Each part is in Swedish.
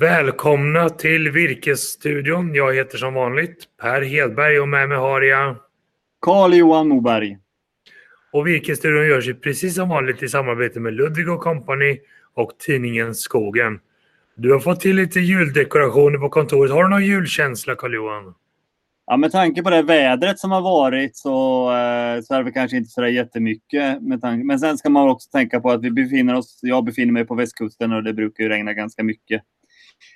Välkomna till Virkesstudion. Jag heter som vanligt Per Hedberg och med mig har jag Carl-Johan Moberg. Och Virkesstudion görs ju precis som vanligt i samarbete med Ludvig Company och tidningen Skogen. Du har fått till lite juldekorationer på kontoret. Har du någon julkänsla Carl-Johan? Ja, med tanke på det vädret som har varit så, eh, så är det kanske inte så där jättemycket. Med tanke. Men sen ska man också tänka på att vi befinner oss, jag befinner mig på västkusten och det brukar ju regna ganska mycket.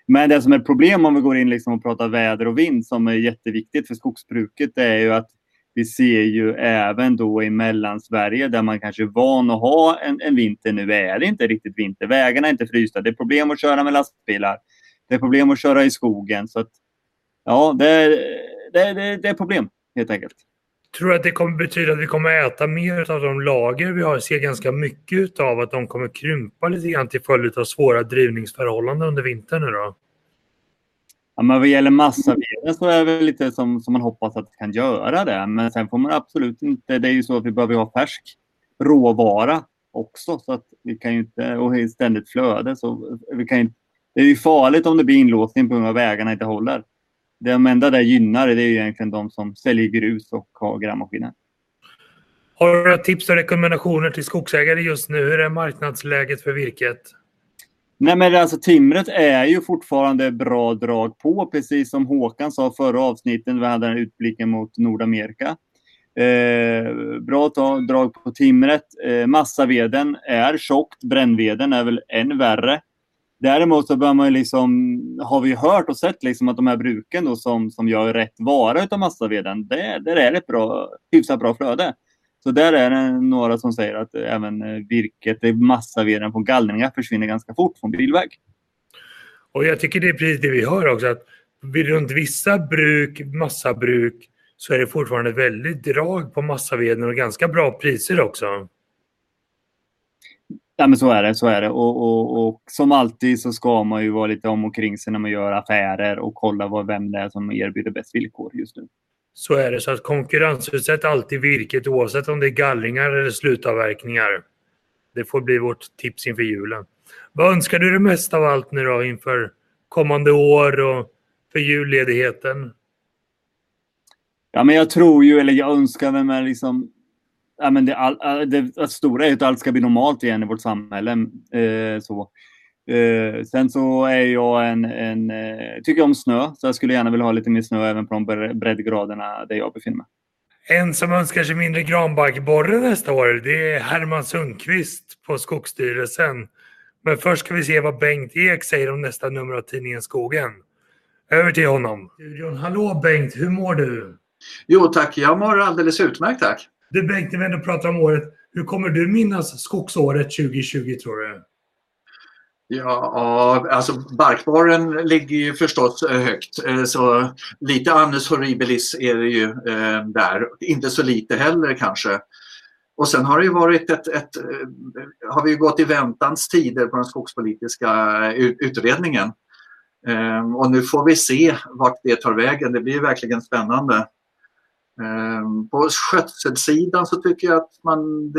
Men det som är problem om vi går in liksom och pratar väder och vind som är jätteviktigt för skogsbruket det är ju att vi ser ju även då i Mellansverige där man kanske är van att ha en, en vinter. Nu är det inte riktigt vinter. Vägarna är inte frysta. Det är problem att köra med lastbilar. Det är problem att köra i skogen. Så att, ja, det, det, är, det är problem helt enkelt. Tror du att det kommer betyda att vi kommer äta mer av de lager vi har? Jag ser ganska mycket av att de kommer krympa lite grann till följd av svåra drivningsförhållanden under vintern nu då? Ja, men vad gäller massaveden så är det lite som, som man hoppas att det kan göra det. Men sen får man absolut inte, det är ju så att vi behöver ha färsk råvara också så att vi kan ju inte, och i ständigt flöde så vi kan det är ju farligt om det blir inlåsning på grund av att vägarna inte håller. De enda det gynnar det är ju egentligen de som säljer grus och har grävmaskiner. Har du några tips och rekommendationer till skogsägare just nu? Hur är marknadsläget för virket? Nej men alltså timret är ju fortfarande bra drag på, precis som Håkan sa förra avsnittet. Vi hade den utblicken mot Nordamerika. Eh, bra drag på timret. Eh, massaveden är tjockt. Brännveden är väl än värre. Däremot så bör man liksom, har vi hört och sett liksom att de här bruken då som, som gör rätt vara av massaveden, där, där är det ett bra, hyfsat bra flöde. Så där är det några som säger att även eh, virket, massaveden på gallringar försvinner ganska fort från bilväg. Och jag tycker det är precis det vi hör också att runt vissa bruk, massabruk, så är det fortfarande väldigt drag på massaveden och ganska bra priser också. Ja men så är det, så är det. Och, och, och, som alltid så ska man ju vara lite om och kring sig när man gör affärer och kolla vad, vem det är som erbjuder bäst villkor just nu. Så är det, så att konkurrensutsätt alltid virket oavsett om det är gallringar eller slutavverkningar. Det får bli vårt tips inför julen. Vad önskar du dig mest av allt nu då inför kommande år och för julledigheten? Ja, men jag tror ju, eller jag önskar mig liksom ja, men det, all, det, det stora är att allt ska bli normalt igen i vårt samhälle. Eh, så. Eh, sen så är jag en, en eh, tycker om snö, så jag skulle gärna vilja ha lite mer snö även på de breddgraderna där jag befinner mig. En som önskar sig mindre granbarkborre nästa år, det är Herman Sundqvist på Skogsstyrelsen. Men först ska vi se vad Bengt Ek säger om nästa nummer av tidningen Skogen. Över till honom. Hallå Bengt, hur mår du? Jo tack, jag mår alldeles utmärkt tack. Du Bengt, när vi ändå pratar om året, hur kommer du minnas skogsåret 2020 tror du? Ja, alltså barkborren ligger ju förstås eh, högt eh, så lite annus horribilis är det ju eh, där. Inte så lite heller kanske. Och sen har det ju varit ett, ett har vi gått i väntans tider på den skogspolitiska utredningen. Och nu får vi se vart det tar vägen. Det blir verkligen spännande. Ehm, på skötselsidan så tycker jag att man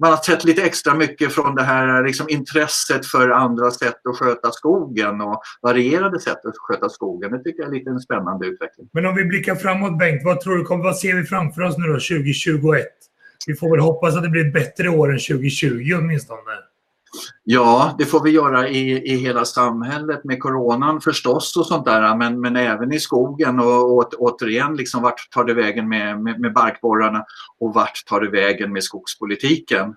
man har sett lite extra mycket från det här liksom, intresset för andra sätt att sköta skogen och varierade sätt att sköta skogen. Det tycker jag är lite en spännande utveckling. Men om vi blickar framåt Bengt, vad tror du, vad ser vi framför oss nu då 2021? Vi får väl hoppas att det blir ett bättre år än 2020 åtminstone. Ja, det får vi göra i, i hela samhället med coronan förstås och sånt där men, men även i skogen och, och återigen liksom vart tar det vägen med, med, med barkborrarna och vart tar det vägen med skogspolitiken.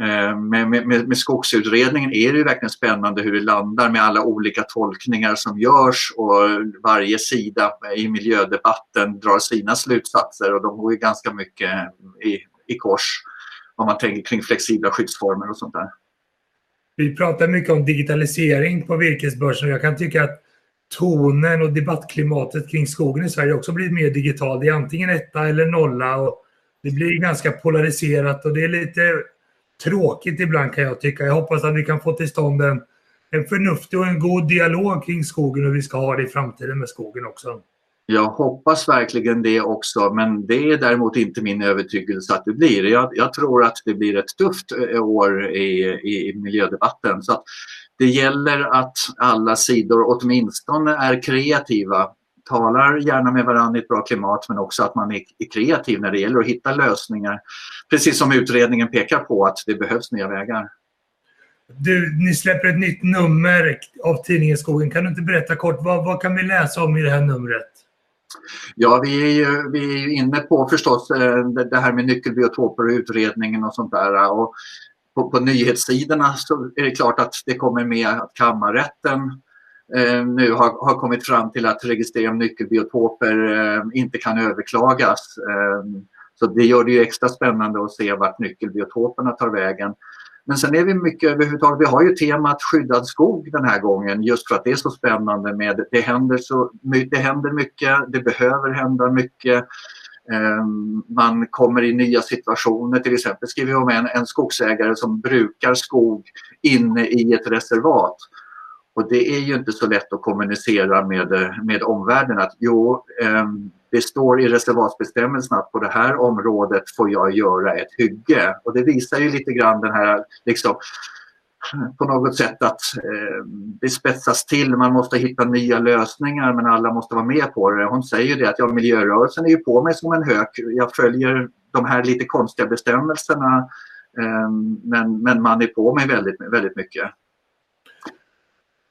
Eh, med, med, med, skogsutredningen är det ju verkligen spännande hur det landar med alla olika tolkningar som görs och varje sida i miljödebatten drar sina slutsatser och de går ju ganska mycket i, i kors om man tänker kring flexibla skyddsformer och sånt där. Vi pratar mycket om digitalisering på virkesbörsen och jag kan tycka att tonen och debattklimatet kring skogen i Sverige också blivit mer digital. Det är antingen etta eller nolla och det blir ganska polariserat och det är lite tråkigt ibland kan jag tycka. Jag hoppas att vi kan få till stånd en, en förnuftig och en god dialog kring skogen och hur vi ska ha det i framtiden med skogen också. Jag hoppas verkligen det också men det är däremot inte min övertygelse att det blir. Jag, jag tror att det blir ett tufft eh, år i, i miljödebatten. Så det gäller att alla sidor åtminstone är kreativa. Talar gärna med varandra i ett bra klimat men också att man är kreativ när det gäller att hitta lösningar. Precis som utredningen pekar på att det behövs nya vägar. Du, ni släpper ett nytt nummer av tidningen Skogen. Kan du inte berätta kort, vad, vad kan vi läsa om i det här numret? Ja, vi är ju, vi är ju inne på förstås eh, det här med nyckelbiotoper och utredningen och sånt där. Och på, på nyhetssidorna så är det klart att det kommer med att kammarrätten eh, nu har, har kommit fram till att registrering av nyckelbiotoper eh, inte kan överklagas. Eh, så det gör det ju extra spännande att se vart nyckelbiotoperna tar vägen. Men sen är vi mycket överhuvudtaget, vi har ju temat skyddad skog den här gången just för att det är så spännande med, det händer, så, det händer mycket, det behöver hända mycket. Ehm, man kommer i nya situationer, till exempel skriver vi om en, en skogsägare som brukar skog inne i ett reservat. Och det är ju inte så lätt att kommunicera med, med omvärlden att jo, ehm, det står i reservatsbestämmelserna att på det här området får jag göra ett hygge. Och det visar ju lite grann den här, liksom, på något sätt att eh, det spetsas till. Man måste hitta nya lösningar men alla måste vara med på det. Hon säger det att ja, miljörörelsen är ju på mig som en hök. Jag följer de här lite konstiga bestämmelserna eh, men, men man är på mig väldigt, väldigt mycket.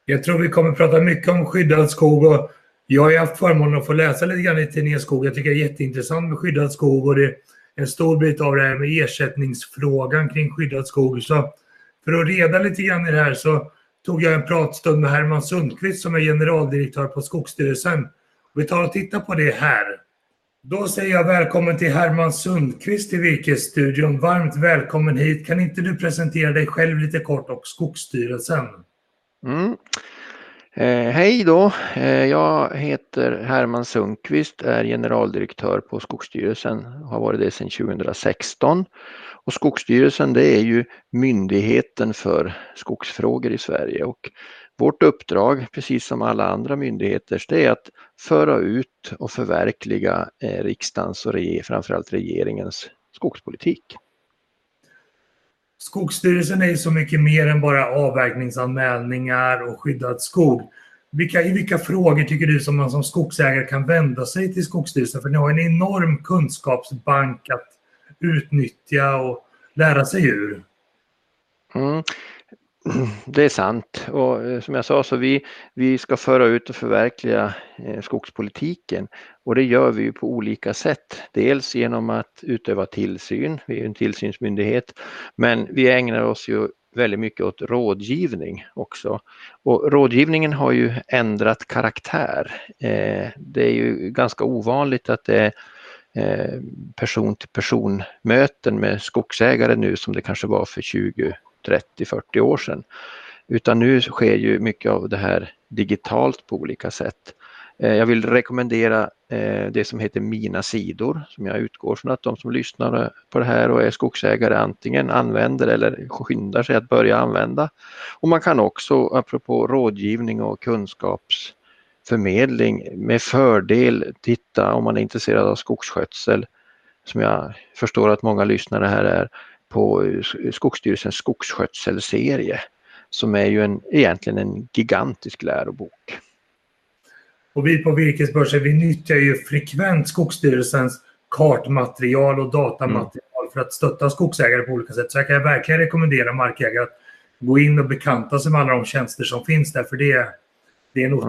Jag tror vi kommer prata mycket om skyddad skog och jag har haft förmånen att få läsa lite grann i tidningen Skog. Jag tycker det är jätteintressant med skyddad skog och det är en stor bit av det här med ersättningsfrågan kring skyddad skog. Så för att reda lite grann i det här så tog jag en pratstund med Herman Sundqvist som är generaldirektör på Skogsstyrelsen. Vi tar och tittar på det här. Då säger jag välkommen till Herman Sundqvist i Virkesstudion. Varmt välkommen hit. Kan inte du presentera dig själv lite kort och Skogsstyrelsen? Mm. Eh, hej då! Eh, jag heter Herman Sundqvist, är generaldirektör på Skogsstyrelsen, har varit det sedan 2016. Och Skogsstyrelsen det är ju myndigheten för skogsfrågor i Sverige och vårt uppdrag, precis som alla andra myndigheters, det är att föra ut och förverkliga eh, riksdagens och framförallt regeringens skogspolitik. Skogsstyrelsen är ju så mycket mer än bara avverkningsanmälningar och skyddad skog. Vilka, I vilka frågor tycker du som man som skogsägare kan vända sig till Skogsstyrelsen? För ni har en enorm kunskapsbank att utnyttja och lära sig ur. Mm. Det är sant och eh, som jag sa så vi, vi ska föra ut och förverkliga eh, skogspolitiken och det gör vi ju på olika sätt. Dels genom att utöva tillsyn, vi är en tillsynsmyndighet, men vi ägnar oss ju väldigt mycket åt rådgivning också. Och rådgivningen har ju ändrat karaktär. Eh, det är ju ganska ovanligt att det är person till person möten med skogsägare nu som det kanske var för 20 30-40 år sedan. Utan nu sker ju mycket av det här digitalt på olika sätt. Eh, jag vill rekommendera eh, det som heter Mina sidor som jag utgår från att de som lyssnar på det här och är skogsägare antingen använder eller skyndar sig att börja använda. Och man kan också, apropå rådgivning och kunskapsförmedling, med fördel titta om man är intresserad av skogsskötsel, som jag förstår att många lyssnare här är, på Skogsstyrelsens skogsskötselserie som är ju en, egentligen en gigantisk lärobok. Och vi på Virkesbörsen vi nyttjar ju frekvent Skogsstyrelsens kartmaterial och datamaterial mm. för att stötta skogsägare på olika sätt. Så jag kan verkligen rekommendera markägare att gå in och bekanta sig med alla de tjänster som finns där för det, det är en mm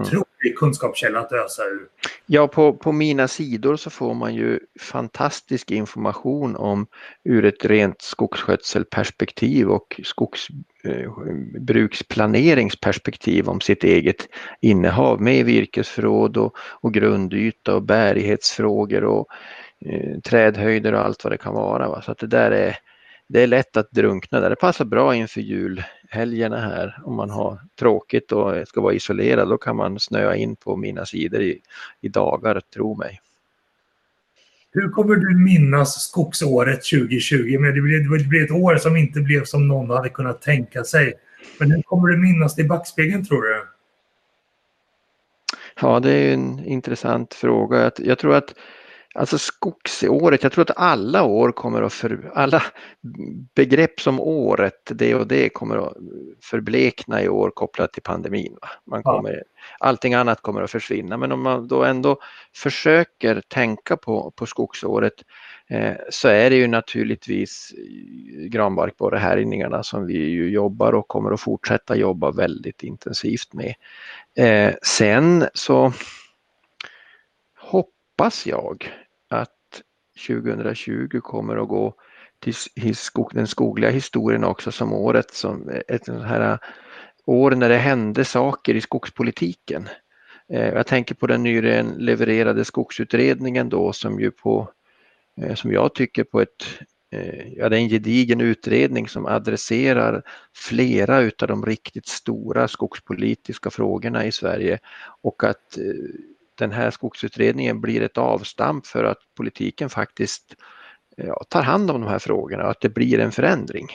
kunskapskälla att ösa ur. Ja, på, på mina sidor så får man ju fantastisk information om ur ett rent skogsskötselperspektiv och skogsbruksplaneringsperspektiv eh, om sitt eget innehav med virkesförråd och, och grundyta och bärighetsfrågor och eh, trädhöjder och allt vad det kan vara. Va? Så att det där är, det är lätt att drunkna där. Det passar bra inför jul helgerna här om man har tråkigt och ska vara isolerad. Då kan man snöa in på mina sidor i, i dagar, tro mig. Hur kommer du minnas skogsåret 2020? Men det, blev, det blev ett år som inte blev som någon hade kunnat tänka sig. Men hur kommer du minnas det i backspegeln tror du? Ja, det är en intressant fråga. Jag tror att Alltså skogsåret, jag tror att alla år kommer att för, alla begrepp som året, det och det kommer att förblekna i år kopplat till pandemin. Man kommer, ja. Allting annat kommer att försvinna men om man då ändå försöker tänka på, på skogsåret eh, så är det ju naturligtvis granbarkborrehärjningarna som vi ju jobbar och kommer att fortsätta jobba väldigt intensivt med. Eh, sen så hoppas jag att 2020 kommer att gå till den skogliga historien också som året som ett sånt här äh, år när det hände saker i skogspolitiken. Eh, jag tänker på den nyligen levererade skogsutredningen då som ju på, eh, som jag tycker på ett, eh, ja det är en gedigen utredning som adresserar flera utav de riktigt stora skogspolitiska frågorna i Sverige och att den här skogsutredningen blir ett avstamp för att politiken faktiskt ja, tar hand om de här frågorna och att det blir en förändring.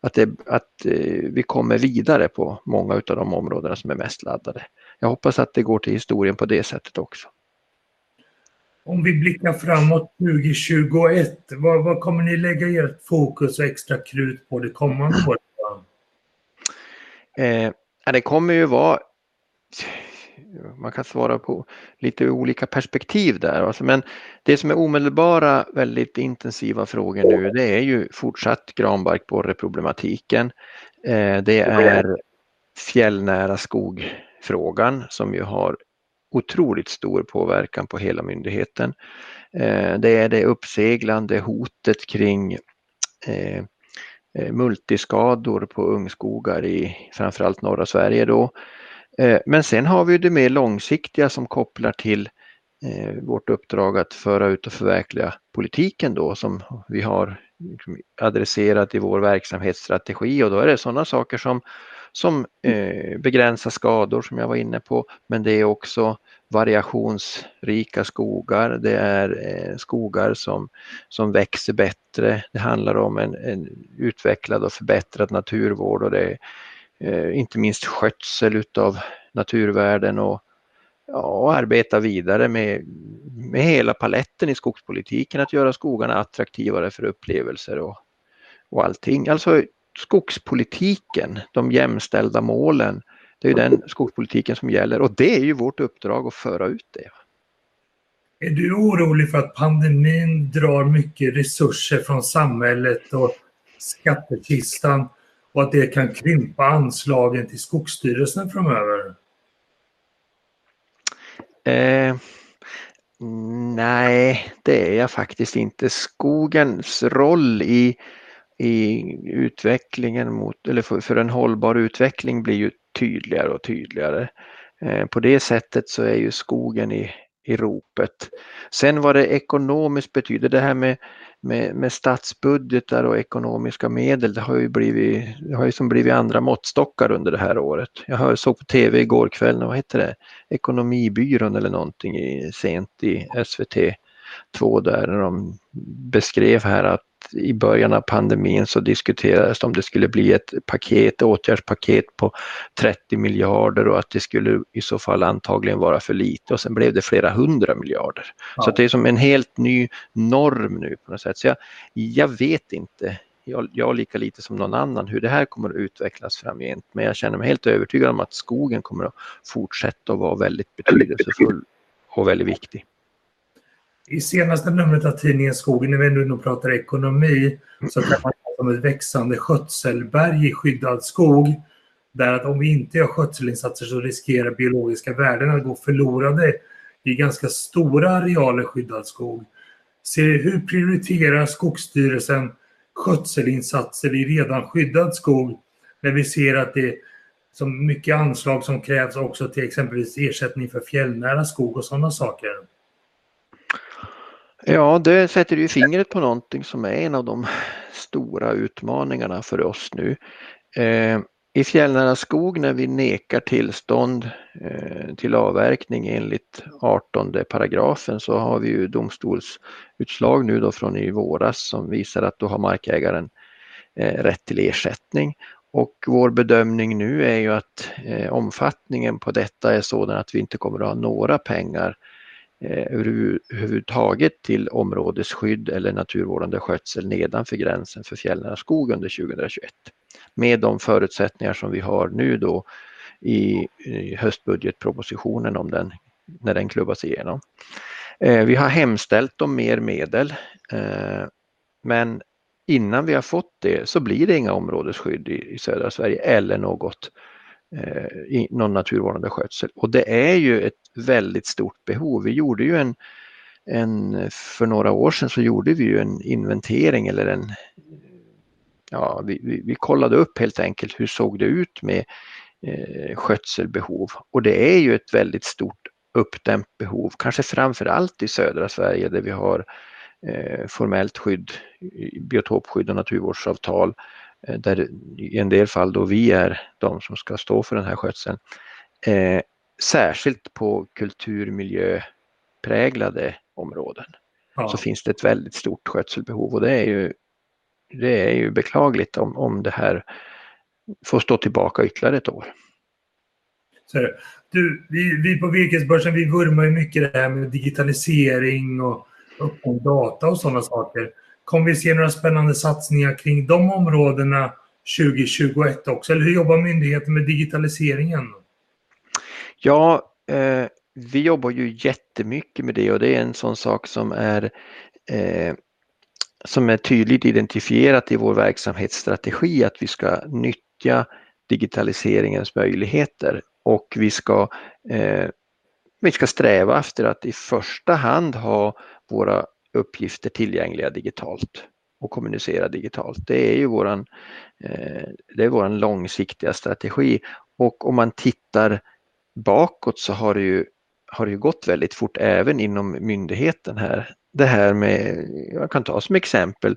Att, det, att eh, vi kommer vidare på många av de områdena som är mest laddade. Jag hoppas att det går till historien på det sättet också. Om vi blickar framåt 2021, vad, vad kommer ni lägga ert fokus och extra krut på det kommande året? Eh, det kommer ju vara man kan svara på lite olika perspektiv där. Alltså, men det som är omedelbara väldigt intensiva frågor nu det är ju fortsatt granbarkborreproblematiken. Eh, det är fjällnära skogfrågan som ju har otroligt stor påverkan på hela myndigheten. Eh, det är det uppseglande hotet kring eh, eh multiskador på ungskogar i framförallt norra Sverige då. Eh, men sen har vi det mer långsiktiga som kopplar till eh, vårt uppdrag att föra ut och förverkliga politiken då som vi har liksom adresserat i vår verksamhetsstrategi. Och då är det sådana saker som, som eh, begränsar skador som jag var inne på. Men det är också variationsrika skogar, det är skogar som, som växer bättre, det handlar om en, en utvecklad och förbättrad naturvård och det är Eh, inte minst skötsel utav naturvärden och, ja, och arbeta vidare med, med hela paletten i skogspolitiken, att göra skogarna attraktivare för upplevelser och, och allting. Alltså skogspolitiken, de jämställda målen, det är den skogspolitiken som gäller och det är ju vårt uppdrag att föra ut det. Är du orolig för att pandemin drar mycket resurser från samhället och skattekistan och att det kan krympa anslagen till Skogsstyrelsen framöver? Eh, nej, det är jag faktiskt inte. Skogens roll i, i utvecklingen mot, eller för, för en hållbar utveckling blir ju tydligare och tydligare. Eh, på det sättet så är ju skogen i, i ropet. Sen vad det ekonomiskt betyder, det här med med, med statsbudgetar och ekonomiska medel, det har ju blivit, det har ju som blivit andra måttstockar under det här året. Jag hör, såg på tv igår kväll, vad heter det, Ekonomibyrån eller någonting i, sent i SVT 2 där de beskrev här att i början av pandemin så diskuterades det om det skulle bli ett paket, åtgärdspaket på 30 miljarder och att det skulle i så fall antagligen vara för lite och sen blev det flera hundra miljarder. Ja. Så det är som en helt ny norm nu på något sätt. Så jag, jag vet inte, jag, jag lika lite som någon annan, hur det här kommer att utvecklas framgent. Men jag känner mig helt övertygad om att skogen kommer att fortsätta att vara väldigt betydelsefull och väldigt viktig. I senaste numret av tidningen Skogen, när vi ändå pratar ekonomi, så kan man prata om ett växande skötselberg i skyddad skog. Där att om vi inte gör skötselinsatser så riskerar biologiska värden att gå förlorade i ganska stora arealer skyddad skog. Se, hur prioriterar Skogsstyrelsen skötselinsatser i redan skyddad skog när vi ser att det är så mycket anslag som krävs också till exempelvis ersättning för fjällnära skog och sådana saker? Ja, det sätter ju fingret på någonting som är en av de stora utmaningarna för oss nu. Eh, I fjällnära skog när vi nekar tillstånd eh, till avverkning enligt 18 paragrafen så har vi ju domstolsutslag nu då från i våras som visar att då har markägaren eh, rätt till ersättning. Och vår bedömning nu är ju att eh, omfattningen på detta är sådan att vi inte kommer att ha några pengar Eh, överhuvudtaget till områdesskydd eller naturvårdande skötsel nedanför gränsen för fjällnära skog under 2021. Med de förutsättningar som vi har nu då i, höstbudgetpropositionen om den, när den klubbas igenom. Eh, vi har hemställt om mer medel eh, men innan vi har fått det så blir det inga områdesskydd i, södra Sverige eller något någon naturvårdande skötsel. Och det är ju ett väldigt stort behov. Vi gjorde ju en, en för några år sedan så gjorde vi ju en inventering eller en Ja, vi, vi, vi kollade upp helt enkelt hur såg det ut med eh, skötselbehov och det är ju ett väldigt stort uppdämt behov, kanske framför allt i södra Sverige där vi har eh, formellt skydd, biotopskydd och naturvårdsavtal eh, där i en del fall då vi är de som ska stå för den här skötseln. Eh, särskilt på kulturmiljöpräglade områden ja. så finns det ett väldigt stort skötselbehov och det är ju, det är ju beklagligt om, om det här får stå tillbaka ytterligare ett år. Så, du, vi, vi på Virkesbörsen vi vurmar ju mycket det här med digitalisering och öppen data och sådana saker. Kommer vi se några spännande satsningar kring de områdena 2021 också? Eller hur jobbar myndigheten med digitaliseringen? Ja, eh, vi jobbar ju jättemycket med det och det är en sån sak som är eh, som är tydligt identifierat i vår verksamhetsstrategi att vi ska nyttja digitaliseringens möjligheter och vi ska, eh, vi ska sträva efter att i första hand ha våra uppgifter tillgängliga digitalt och kommunicera digitalt. Det är ju våran, eh, det är våran långsiktiga strategi och om man tittar bakåt så har det ju, har det ju gått väldigt fort även inom myndigheten här. Det här med, jag kan ta som exempel,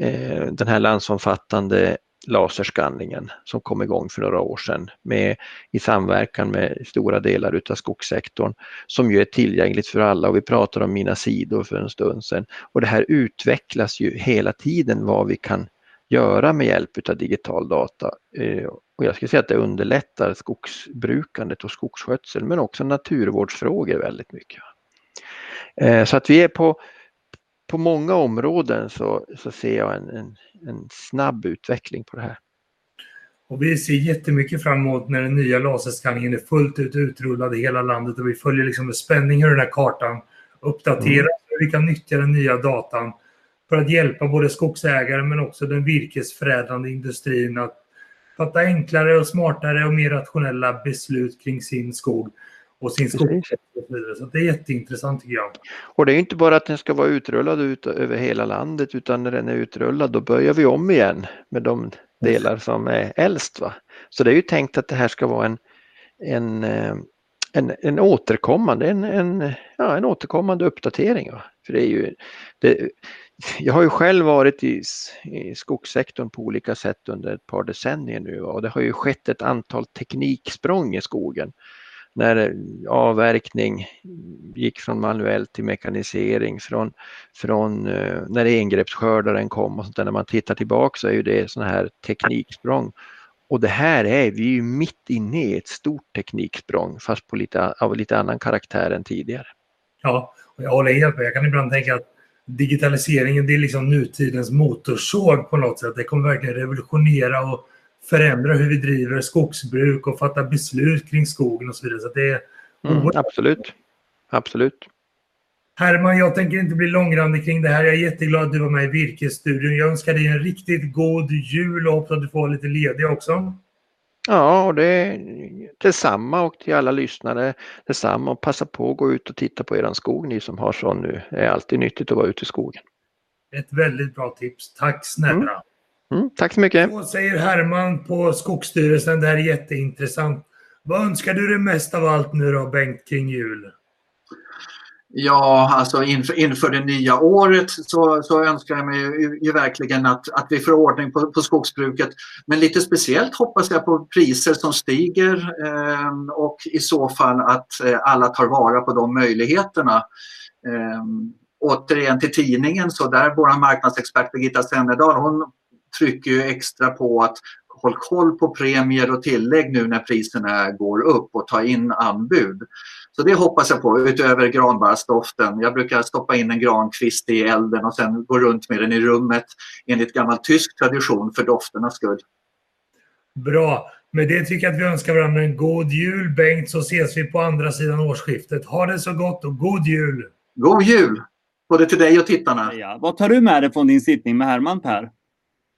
eh, den här landsomfattande laserskanningen som kom igång för några år sedan med, i samverkan med stora delar utav skogssektorn som ju är tillgängligt för alla och vi pratade om mina sidor för en stund sedan. Och det här utvecklas ju hela tiden vad vi kan göra med hjälp utav digital data. Eh, och jag skulle säga att det underlättar skogsbrukandet och skogsskötsel men också naturvårdsfrågor väldigt mycket. Eh, så att vi är på, på många områden så, så ser jag en, en, en snabb utveckling på det här. Och vi ser jättemycket fram emot när den nya laserskanningen är fullt ut utrullad i hela landet och vi följer liksom med spänning hur den här kartan uppdateras. Mm. Vi kan nyttja den nya datan för att hjälpa både skogsägare men också den virkesförädlande industrin att fatta enklare och smartare och mer rationella beslut kring sin skog och sin skog. Så det är jätteintressant tycker jag. Och det är inte bara att den ska vara utrullad ut över hela landet utan när den är utrullad då börjar vi om igen med de delar som är äldst. Va? Så det är ju tänkt att det här ska vara en, en, eh, en, en återkommande, en, en, ja, en återkommande uppdatering. Va? För det är ju, det, jag har ju själv varit i, i skogssektorn på olika sätt under ett par decennier nu och det har ju skett ett antal tekniksprång i skogen när eh, avverkning gick från manuell till mekanisering, från, från eh, när engreppsskördaren kom och sånt där. När man tittar tillbaka så är ju det sådana här tekniksprång. Och det här är vi ju mitt inne i ett stort tekniksprång fast på lite, av lite annan karaktär än tidigare. Ja, och jag håller helt med. Jag kan ibland tänka att digitaliseringen det är liksom nutidens motorsåg på något sätt. Det kommer verkligen revolutionera och förändra hur vi driver skogsbruk och fatta beslut kring skogen och så vidare. Så det är mm, absolut. Absolut. Herman, jag tänker inte bli långrandig kring det här. Jag är jätteglad att du var med i Virkesstudion. Jag önskar dig en riktigt god jul och hoppas att du får lite ledig också. Ja, och det är detsamma och till alla lyssnare detsamma. Och passa på att gå ut och titta på eran skog, ni som har sån nu. Det är alltid nyttigt att vara ute i skogen. Ett väldigt bra tips. Tack snälla. Mm. Mm, tack så mycket. Så säger Herman på Skogsstyrelsen. Det här är jätteintressant. Vad önskar du dig mest av allt nu då, Bengt, kring jul? Ja, alltså inför, inför det nya året så, så önskar jag mig ju, ju, verkligen att, att vi får ordning på, på skogsbruket. Men lite speciellt hoppas jag på priser som stiger eh, och i så fall att eh, alla tar vara på de möjligheterna. Eh, återigen till tidningen så där vår marknadsexpert Birgitta Sennedal hon trycker ju extra på att håll koll på premier och tillägg nu när priserna går upp och ta in anbud. Så det hoppas jag på utöver granbarrsdoften. Jag brukar stoppa in en grankvist i elden och sen gå runt med den i rummet enligt gammal tysk tradition för dofternas skull. Bra. Med det tycker jag att vi önskar varandra en god jul Bengt så ses vi på andra sidan årsskiftet. Ha det så gott och god jul! God jul! Både till dig och tittarna. Ja. Vad tar du med dig från din sittning med Herman Per?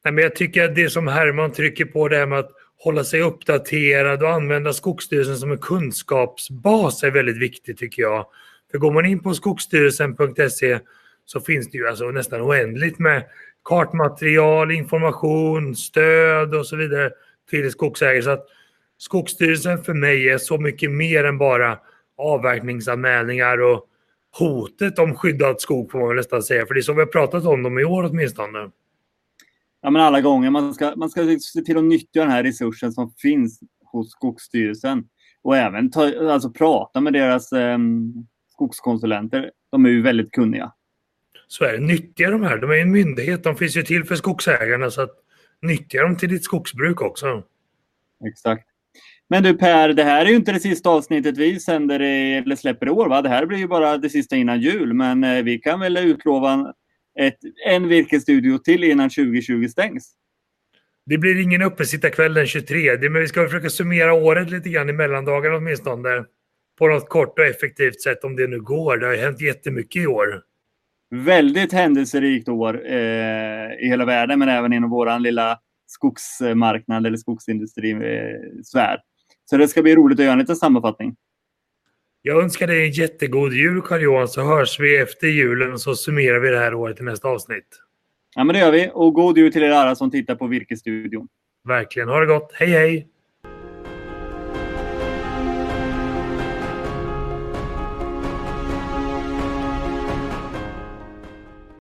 Nej, men jag tycker att det som Herman trycker på det här med att hålla sig uppdaterad och använda Skogsstyrelsen som en kunskapsbas är väldigt viktigt tycker jag. För går man in på skogsstyrelsen.se så finns det ju alltså nästan oändligt med kartmaterial, information, stöd och så vidare till skogsägare. Så att Skogsstyrelsen för mig är så mycket mer än bara avverkningsanmälningar och hotet om skyddad skog får man väl nästan säga. För det är så vi har pratat om dem i år åtminstone. Ja, men alla gånger. Man ska, man ska se till att nyttja den här resursen som finns hos Skogsstyrelsen. Och även ta, alltså prata med deras eh, skogskonsulenter. De är ju väldigt kunniga. Så är det. Nyttja de här. De är en myndighet. De finns ju till för skogsägarna. Så att nyttja dem till ditt skogsbruk också. Exakt. Men du Per, det här är ju inte det sista avsnittet vi sänder eller släpper i år. Va? Det här blir ju bara det sista innan jul. Men eh, vi kan väl utlova ett, en virkesstudio till innan 2020 stängs. Det blir ingen uppesittarkväll den 23, men vi ska försöka summera året lite grann i mellandagarna åtminstone. På något kort och effektivt sätt om det nu går. Det har ju hänt jättemycket i år. Väldigt händelserikt år eh, i hela världen, men även inom våran lilla skogsmarknad eller skogsindustrisfär. Eh, så det ska bli roligt att göra en liten sammanfattning. Jag önskar dig en jättegod jul Carl-Johan så hörs vi efter julen och så summerar vi det här året i nästa avsnitt. Ja men det gör vi och god jul till er alla som tittar på Virkesstudion. Verkligen, ha det gott, hej hej!